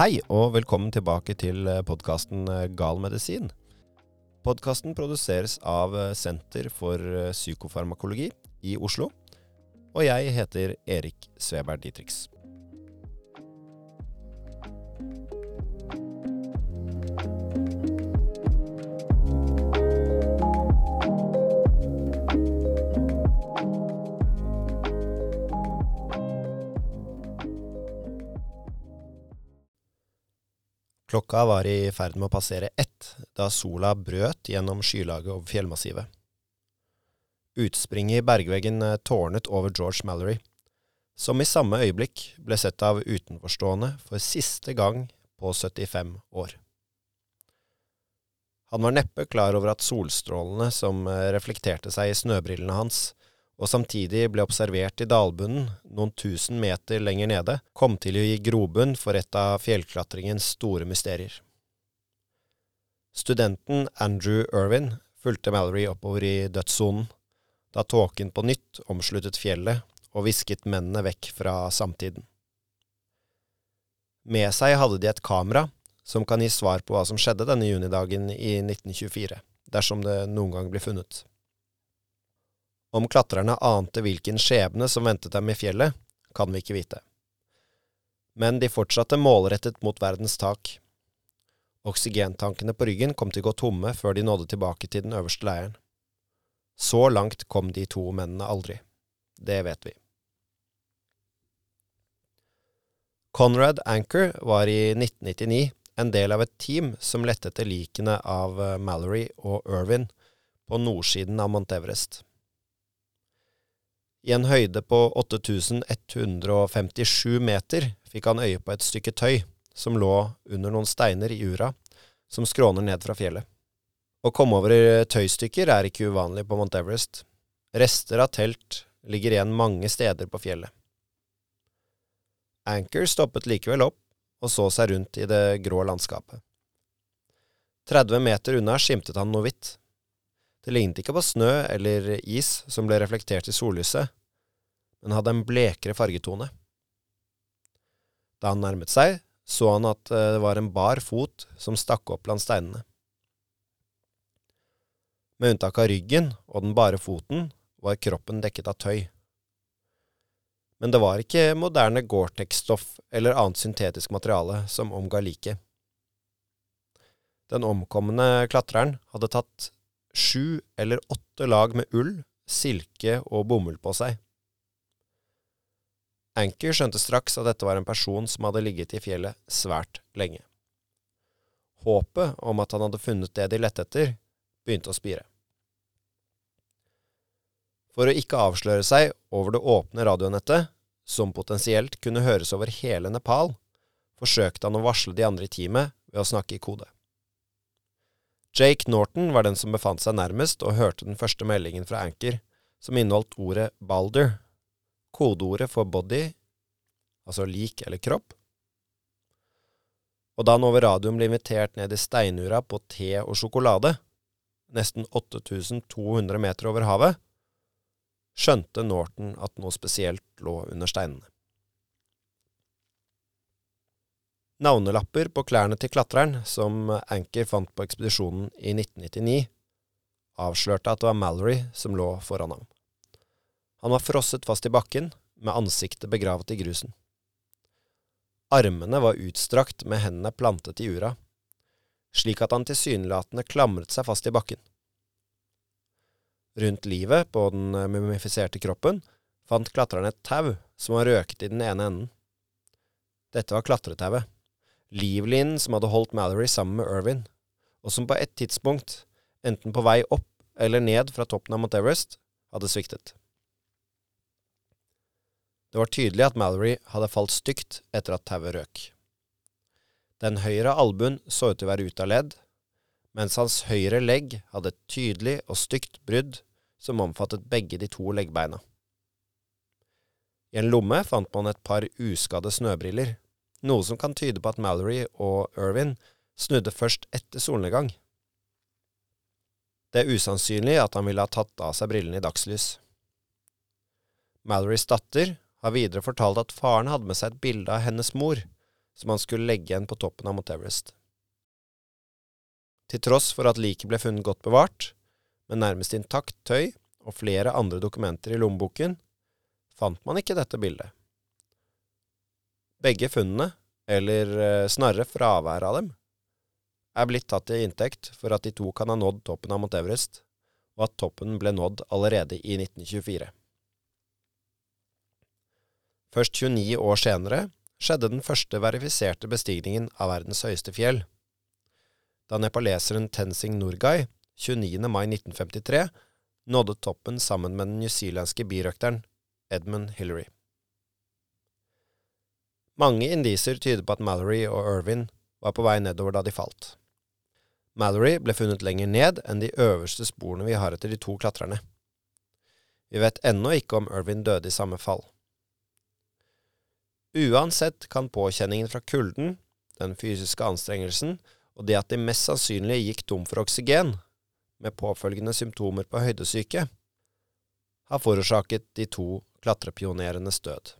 Hei og velkommen tilbake til podkasten Gal medisin. Podkasten produseres av Senter for psykofarmakologi i Oslo. Og jeg heter Erik Sveberg Ditrix. Klokka var i ferd med å passere ett da sola brøt gjennom skylaget over fjellmassivet. Utspringet i bergveggen eh, tårnet over George Mallory, som i samme øyeblikk ble sett av utenforstående for siste gang på 75 år. Han var neppe klar over at solstrålene som eh, reflekterte seg i snøbrillene hans, og samtidig ble observert i dalbunnen noen tusen meter lenger nede, kom til å gi grobunn for et av fjellklatringens store mysterier. Studenten Andrew Irvin fulgte Mallory oppover i dødssonen, da tåken på nytt omsluttet fjellet og hvisket mennene vekk fra samtiden. Med seg hadde de et kamera som kan gi svar på hva som skjedde denne junidagen i 1924, dersom det noen gang blir funnet. Om klatrerne ante hvilken skjebne som ventet dem i fjellet, kan vi ikke vite. Men de fortsatte målrettet mot verdens tak. Oksygentankene på ryggen kom til å gå tomme før de nådde tilbake til den øverste leiren. Så langt kom de to mennene aldri. Det vet vi. Conrad Anchor var i 1999 en del av et team som lette etter likene av Mallory og Irvin på nordsiden av Mount Everest. I en høyde på 8157 meter fikk han øye på et stykke tøy som lå under noen steiner i Ura, som skråner ned fra fjellet. Å komme over tøystykker er ikke uvanlig på Mount Everest. Rester av telt ligger igjen mange steder på fjellet. Anchor stoppet likevel opp og så seg rundt i det grå landskapet. 30 meter unna skimtet han noe hvitt. Det lignet ikke på snø eller is som ble reflektert i sollyset, men hadde en blekere fargetone. Da han nærmet seg, så han at eh, det var en bar fot som stakk opp blant steinene. Med unntak av ryggen og den bare foten var kroppen dekket av tøy. Men det var ikke moderne Gore-Tex-stoff eller annet syntetisk materiale som omga liket. Den omkomne klatreren hadde tatt sju eller åtte lag med ull, silke og bomull på seg. Anker skjønte straks at dette var en person som hadde ligget i fjellet svært lenge. Håpet om at han hadde funnet det de lette etter, begynte å spire. For å ikke avsløre seg over det åpne radionettet, som potensielt kunne høres over hele Nepal, forsøkte han å varsle de andre i teamet ved å snakke i kode. Jake Norton var den som befant seg nærmest og hørte den første meldingen fra Anker, som inneholdt ordet Balder, kodeordet for body, altså lik eller kropp. Og da han over radioen ble invitert ned i steinura på te og sjokolade, nesten 8200 meter over havet, skjønte Norton at noe spesielt lå under steinene. Navnelapper på klærne til klatreren, som Anker fant på ekspedisjonen i 1999, avslørte at det var Mallory som lå foran ham. Han var frosset fast i bakken, med ansiktet begravet i grusen. Armene var utstrakt med hendene plantet i ura, slik at han tilsynelatende klamret seg fast i bakken. Rundt livet på den mumifiserte kroppen fant klatreren et tau som var røket i den ene enden. Dette var klatretauet livlinen som hadde holdt Mallory sammen med Irvin, og som på et tidspunkt, enten på vei opp eller ned fra toppen av Mount Everest, hadde sviktet. Det var tydelig at Mallory hadde falt stygt etter at tauet røk. Den høyre albuen så ut til å være ute av ledd, mens hans høyre legg hadde et tydelig og stygt brudd som omfattet begge de to leggbeina. I en lomme fant man et par uskadde snøbriller noe som kan tyde på at Mallory og Irvin snudde først etter solnedgang. Det er usannsynlig at han ville ha tatt av seg brillene i dagslys. Malorys datter har videre fortalt at faren hadde med seg et bilde av hennes mor, som han skulle legge igjen på toppen av Mount Everest. Til tross for at liket ble funnet godt bevart, med nærmest intakt tøy og flere andre dokumenter i lommeboken, fant man ikke dette bildet. Begge funnene, eller eh, snarere fraværet av dem, er blitt tatt til inntekt for at de to kan ha nådd toppen av Mount Everest, og at toppen ble nådd allerede i 1924. Først 29 år senere skjedde den første verifiserte bestigningen av verdens høyeste fjell. Da nepaleseren Tenzing Norgay 29. mai 1953 nådde toppen sammen med den newzealandske birøkteren Edmund Hillary. Mange indiser tyder på at Mallory og Irvin var på vei nedover da de falt. Mallory ble funnet lenger ned enn de øverste sporene vi har etter de to klatrerne. Vi vet ennå ikke om Irvin døde i samme fall. Uansett kan påkjenningen fra kulden, den fysiske anstrengelsen og det at de mest sannsynlig gikk tom for oksygen, med påfølgende symptomer på høydesyke, ha forårsaket de to klatrepionerenes død.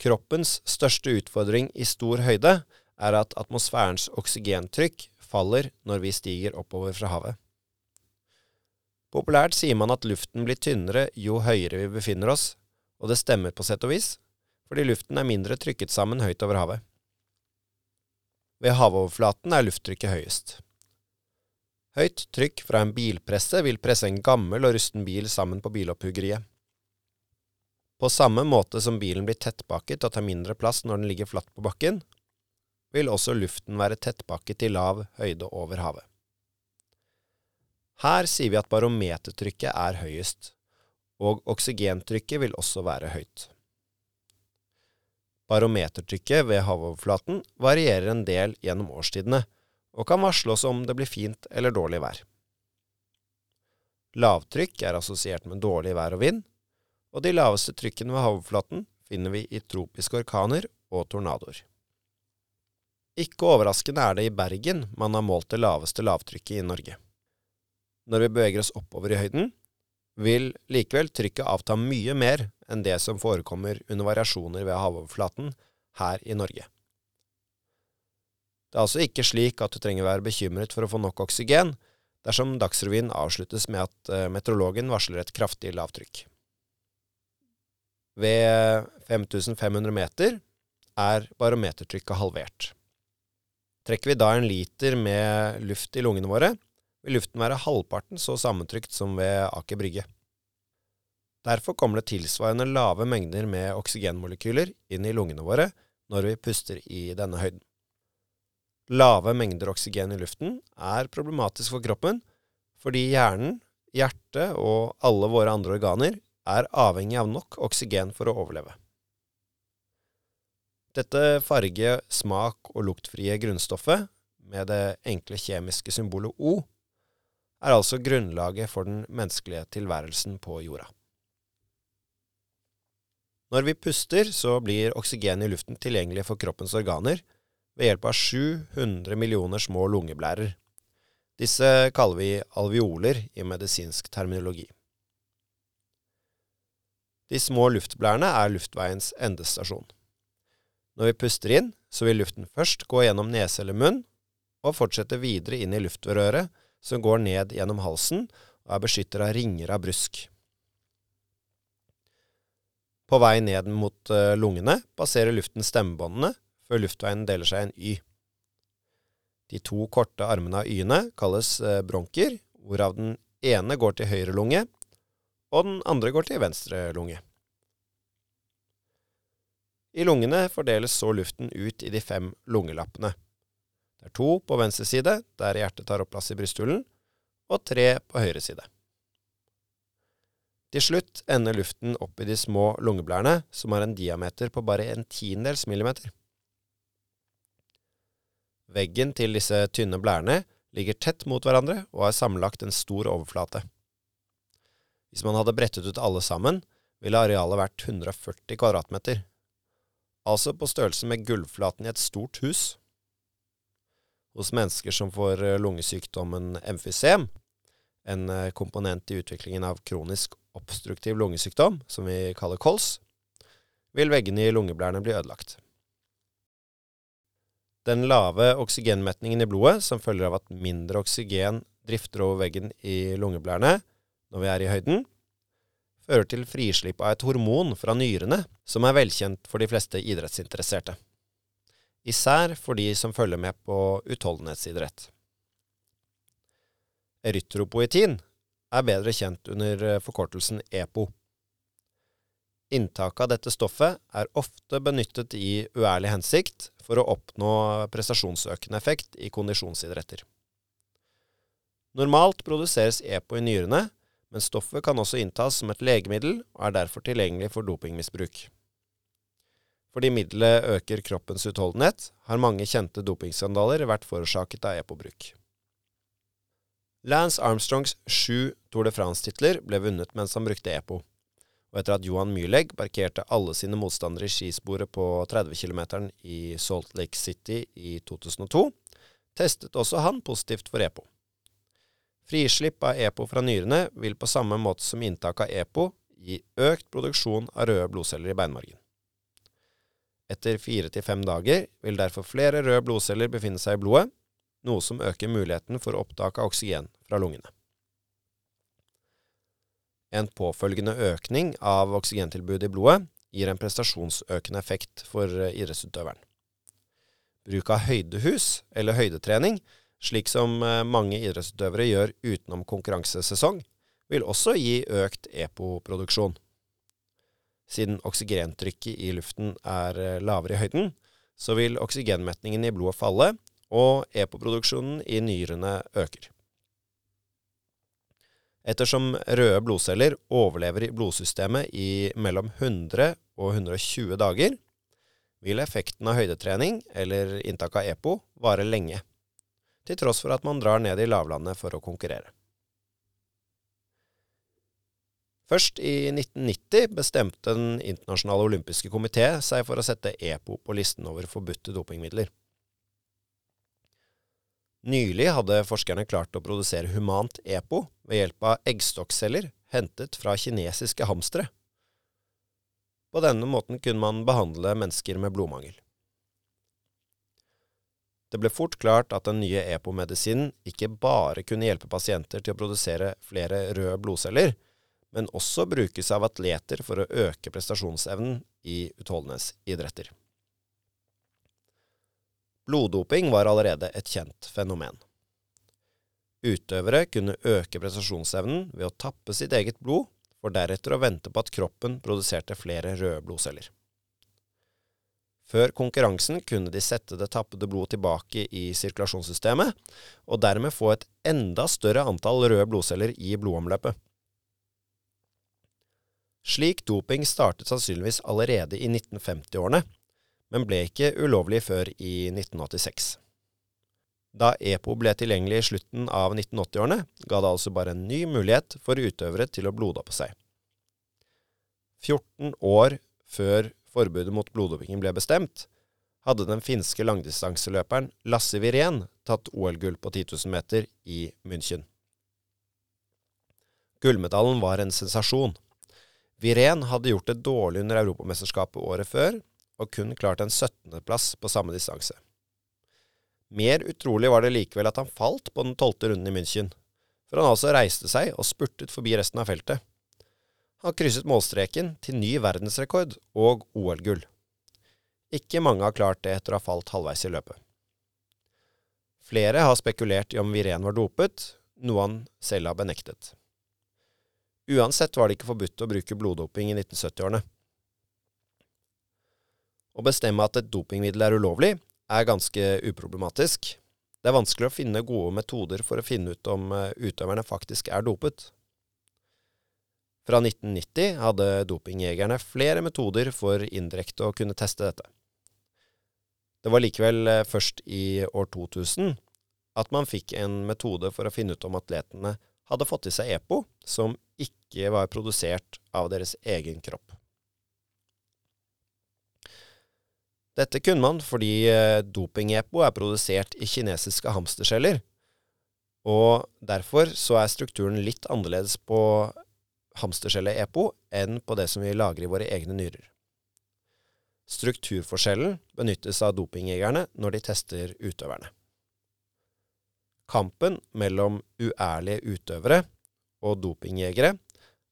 Kroppens største utfordring i stor høyde er at atmosfærens oksygentrykk faller når vi stiger oppover fra havet. Populært sier man at luften blir tynnere jo høyere vi befinner oss, og det stemmer på sett og vis, fordi luften er mindre trykket sammen høyt over havet. Ved havoverflaten er lufttrykket høyest. Høyt trykk fra en bilpresse vil presse en gammel og rusten bil sammen på bilopphuggeriet. På samme måte som bilen blir tettpakket og tar mindre plass når den ligger flatt på bakken, vil også luften være tettpakket i lav høyde over havet. Her sier vi at barometertrykket er høyest, og oksygentrykket vil også være høyt. Barometertrykket ved havoverflaten varierer en del gjennom årstidene, og kan varsle oss om det blir fint eller dårlig vær. Lavtrykk er assosiert med dårlig vær og vind, og de laveste trykkene ved havoverflaten finner vi i tropiske orkaner og tornadoer. Ikke overraskende er det i Bergen man har målt det laveste lavtrykket i Norge. Når vi beveger oss oppover i høyden, vil likevel trykket avta mye mer enn det som forekommer under variasjoner ved havoverflaten her i Norge. Det er altså ikke slik at du trenger være bekymret for å få nok oksygen dersom Dagsrevyen avsluttes med at eh, meteorologen varsler et kraftig lavtrykk. Ved 5500 meter er barometertrykket halvert. Trekker vi da en liter med luft i lungene våre, vil luften være halvparten så sammentrykt som ved Aker Brygge. Derfor kommer det tilsvarende lave mengder med oksygenmolekyler inn i lungene våre når vi puster i denne høyden. Lave mengder oksygen i luften er problematisk for kroppen fordi hjernen, hjertet og alle våre andre organer er avhengig av nok oksygen for å overleve. Dette farge-, smak- og luktfrie grunnstoffet, med det enkle kjemiske symbolet O, er altså grunnlaget for den menneskelige tilværelsen på jorda. Når vi puster, så blir oksygen i luften tilgjengelig for kroppens organer ved hjelp av 700 millioner små lungeblærer. Disse kaller vi alveoler i medisinsk terminologi. De små luftblærene er luftveiens endestasjon. Når vi puster inn, så vil luften først gå gjennom nese eller munn, og fortsette videre inn i luftrøret, som går ned gjennom halsen og er beskyttet av ringer av brusk. På vei ned mot eh, lungene passerer luften stemmebåndene før luftveien deler seg i en Y. De to korte armene av Y-ene kalles eh, bronker, hvorav den ene går til høyre lunge, og den andre går til venstre lunge. I lungene fordeles så luften ut i de fem lungelappene. Det er to på venstre side, der hjertet tar opp plass i brysthulen, og tre på høyre side. Til slutt ender luften opp i de små lungeblærene, som har en diameter på bare en tiendedels millimeter. Veggen til disse tynne blærene ligger tett mot hverandre og har sammenlagt en stor overflate. Hvis man hadde brettet ut alle sammen, ville arealet vært 140 kvadratmeter altså på størrelse med gulvflaten i et stort hus. Hos mennesker som får eh, lungesykdommen emfysem, en eh, komponent i utviklingen av kronisk obstruktiv lungesykdom, som vi kaller kols, vil veggene i lungeblærene bli ødelagt. Den lave oksygenmetningen i blodet, som følger av at mindre oksygen drifter over veggen i lungeblærene når vi er i høyden, fører til frislipp av et hormon fra nyrene som er velkjent for de fleste idrettsinteresserte. Især for de som følger med på utholdenhetsidrett. Erytropoetin er bedre kjent under forkortelsen EPO. Inntaket av dette stoffet er ofte benyttet i uærlig hensikt for å oppnå prestasjonsøkende effekt i kondisjonsidretter. Normalt produseres EPO i nyrene, men stoffet kan også inntas som et legemiddel og er derfor tilgjengelig for dopingmisbruk. Fordi middelet øker kroppens utholdenhet, har mange kjente dopingskandaler vært forårsaket av EPO-bruk. Lance Armstrongs sju Tour de France-titler ble vunnet mens han brukte EPO og etter at Johan Myrlegg parkerte alle sine motstandere i skisporet på 30 km i Salt Lake City i 2002, testet også han positivt for EPO. Frislipp av EPO fra nyrene vil på samme måte som inntak av EPO gi økt produksjon av røde blodceller i beinmargen. Etter fire til fem dager vil derfor flere røde blodceller befinne seg i blodet, noe som øker muligheten for opptak av oksygen fra lungene. En påfølgende økning av oksygentilbudet i blodet gir en prestasjonsøkende effekt for eh, idrettsutøveren. Bruk av høydehus eller høydetrening, slik som eh, mange idrettsutøvere gjør utenom konkurransesesong, vil også gi økt EPO-produksjon. Siden oksygentrykket i luften er eh, lavere i høyden, så vil oksygenmetningen i blodet falle, og EPO-produksjonen i nyrene øker. Ettersom røde blodceller overlever i blodsystemet i mellom 100 og 120 dager, vil effekten av høydetrening eller inntak av EPO vare lenge, til tross for at man drar ned i lavlandet for å konkurrere. Først i 1990 bestemte Den internasjonale olympiske komité seg for å sette EPO på listen over forbudte dopingmidler. Nylig hadde forskerne klart å produsere humant EPO ved hjelp av eggstokkceller hentet fra kinesiske hamstere. På denne måten kunne man behandle mennesker med blodmangel. Det ble fort klart at den nye EPO-medisinen ikke bare kunne hjelpe pasienter til å produsere flere røde blodceller, men også brukes av atleter for å øke prestasjonsevnen i utholdenhetsidretter. Bloddoping var allerede et kjent fenomen. Utøvere kunne øke prestasjonsevnen ved å tappe sitt eget blod, for deretter å vente på at kroppen produserte flere røde blodceller. Før konkurransen kunne de sette det tappede blodet tilbake i sirkulasjonssystemet, og dermed få et enda større antall røde blodceller i blodomløpet. Slik doping startet sannsynligvis allerede i 1950-årene, men ble ikke ulovlig før i 1986. Da EPO ble tilgjengelig i slutten av 1980-årene, ga det altså bare en ny mulighet for utøvere til å bloddoppe seg. 14 år før forbudet mot bloddopingen ble bestemt, hadde den finske langdistanseløperen Lasse Wirén tatt OL-gull på 10 000 meter i München. Gullmedaljen var en sensasjon. Wirén hadde gjort det dårlig under Europamesterskapet året før, og kun klart en 17.-plass på samme distanse. Mer utrolig var det likevel at han falt på den tolvte runden i München, for han altså reiste seg og spurtet forbi resten av feltet. Han krysset målstreken til ny verdensrekord og OL-gull. Ikke mange har klart det etter å ha falt halvveis i løpet. Flere har spekulert i om Viren var dopet, noe han selv har benektet. Uansett var det ikke forbudt å bruke bloddoping i 1970-årene. Å bestemme at et dopingmiddel er ulovlig, er ganske uproblematisk. Det er vanskelig å finne gode metoder for å finne ut om eh, utøverne faktisk er dopet. Fra 1990 hadde dopingjegerne flere metoder for indirekte å kunne teste dette. Det var likevel eh, først i år 2000 at man fikk en metode for å finne ut om atletene hadde fått i seg EPO som ikke var produsert av deres egen kropp. Dette kunne man fordi eh, doping-EPO er produsert i kinesiske hamsterceller, og derfor så er strukturen litt annerledes på hamstercellet-EPO enn på det som vi lager i våre egne nyrer. Strukturforskjellen benyttes av dopingjegerne når de tester utøverne. Kampen mellom uærlige utøvere og dopingjegere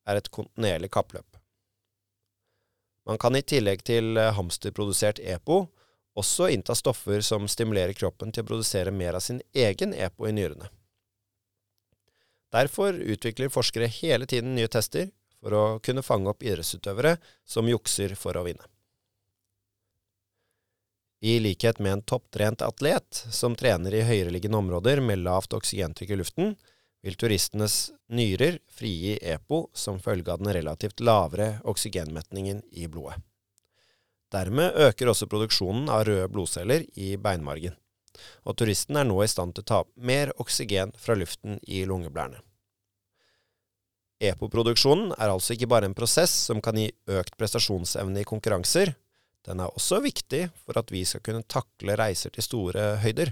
er et kontinuerlig kappløp. Man kan i tillegg til hamsterprodusert EPO også innta stoffer som stimulerer kroppen til å produsere mer av sin egen EPO i nyrene. Derfor utvikler forskere hele tiden nye tester for å kunne fange opp idrettsutøvere som jukser for å vinne. I likhet med en topptrent atlet som trener i høyereliggende områder med lavt oksygentrykk i luften, vil turistenes nyrer frigi EPO som følge av den relativt lavere oksygenmetningen i blodet. Dermed øker også produksjonen av røde blodceller i beinmargen, og turisten er nå i stand til å ta opp mer oksygen fra luften i lungeblærene. EPO-produksjonen er altså ikke bare en prosess som kan gi økt prestasjonsevne i konkurranser, den er også viktig for at vi skal kunne takle reiser til store høyder.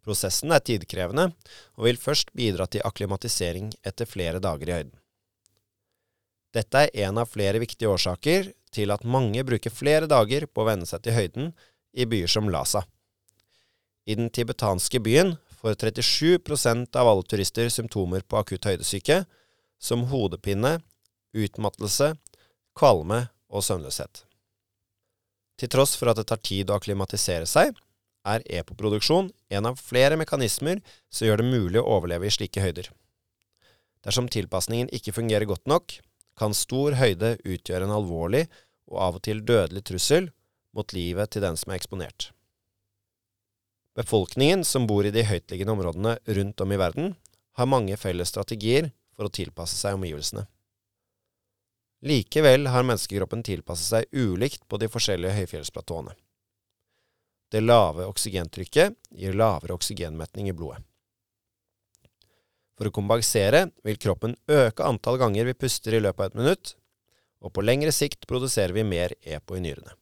Prosessen er tidkrevende, og vil først bidra til akklimatisering etter flere dager i høyden. Dette er en av flere viktige årsaker til at mange bruker flere dager på å venne seg til høyden i byer som Lhasa. I den tibetanske byen får 37% av alle turister symptomer på akutt høydesyke, som hodepine, utmattelse, kvalme og søvnløshet. Til tross for at det tar tid å akklimatisere seg, er EPO-produksjon en av flere mekanismer som gjør det mulig å overleve i slike høyder. Dersom tilpasningen ikke fungerer godt nok, kan stor høyde utgjøre en alvorlig og av og til dødelig trussel mot livet til den som er eksponert. Befolkningen som bor i de høytliggende områdene rundt om i verden, har mange felles strategier for å tilpasse seg omgivelsene. Likevel har menneskekroppen tilpasset seg ulikt på de forskjellige høyfjellsplatåene. Det lave oksygentrykket gir lavere oksygenmetning i blodet. For å kompensere vil kroppen øke antall ganger vi puster i løpet av et minutt, og på lengre sikt produserer vi mer EPO i nyrene.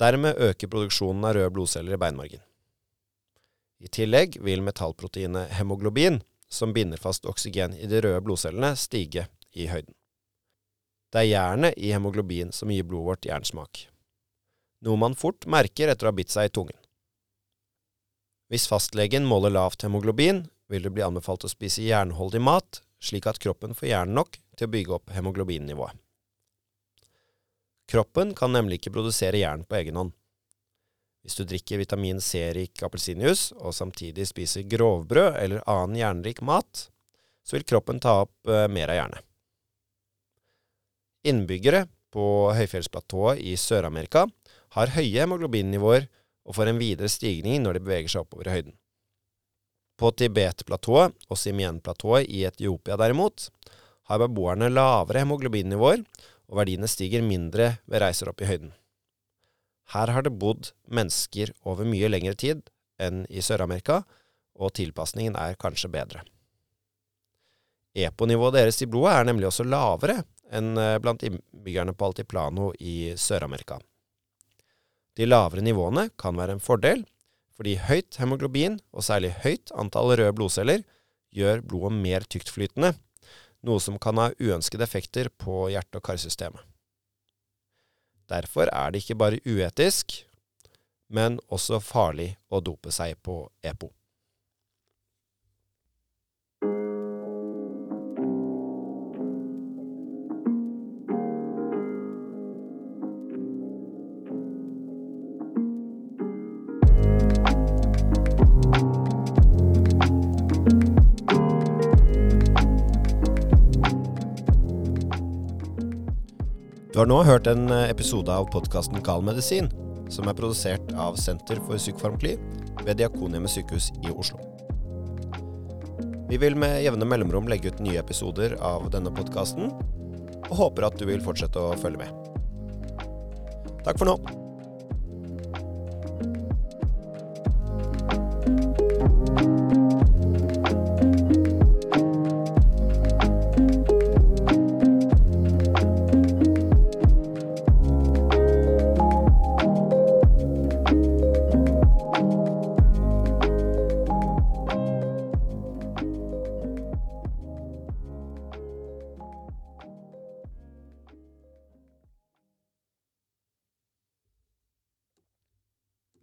Dermed øker produksjonen av røde blodceller i beinmargen. I tillegg vil metallproteinet hemoglobin, som binder fast oksygen i de røde blodcellene, stige i høyden. Det er jernet i hemoglobin som gir blodet vårt jernsmak noe man fort merker etter å ha bitt seg i tungen. Hvis fastlegen måler lavt hemoglobin, vil det bli anbefalt å spise jernholdig mat, slik at kroppen får jern nok til å bygge opp hemoglobinnivået. Kroppen kan nemlig ikke produsere jern på egen hånd. Hvis du drikker vitamin C-rik appelsinjuice og samtidig spiser grovbrød eller annen jernrik mat, så vil kroppen ta opp eh, mer av jernet. Innbyggere på høyfjellsplatået i Sør-Amerika har høye hemoglobinnivåer og får en videre stigning når de beveger seg oppover i høyden. På Tibet-platået og Simien-platået i Etiopia derimot, har beboerne lavere hemoglobinnivåer, og verdiene stiger mindre ved reiser opp i høyden. Her har det bodd mennesker over mye lengre tid enn i Sør-Amerika, og tilpasningen er kanskje bedre. EPO-nivået deres i blodet er nemlig også lavere enn eh, blant innbyggerne på Altiplano i Sør-Amerika. De lavere nivåene kan være en fordel, fordi høyt hemoglobin, og særlig høyt antall røde blodceller, gjør blodet mer tyktflytende, noe som kan ha uønskede effekter på hjerte- og karsystemet. Derfor er det ikke bare uetisk, men også farlig å dope seg på EPO. Du har nå hørt en eh, episode av podkasten Gal medisin, som er produsert av Senter for psykofarmakli ved Diakonhjemmet sykehus i Oslo. Vi vil med jevne mellomrom legge ut nye episoder av denne podkasten, og håper at du vil fortsette å følge med. Takk for nå.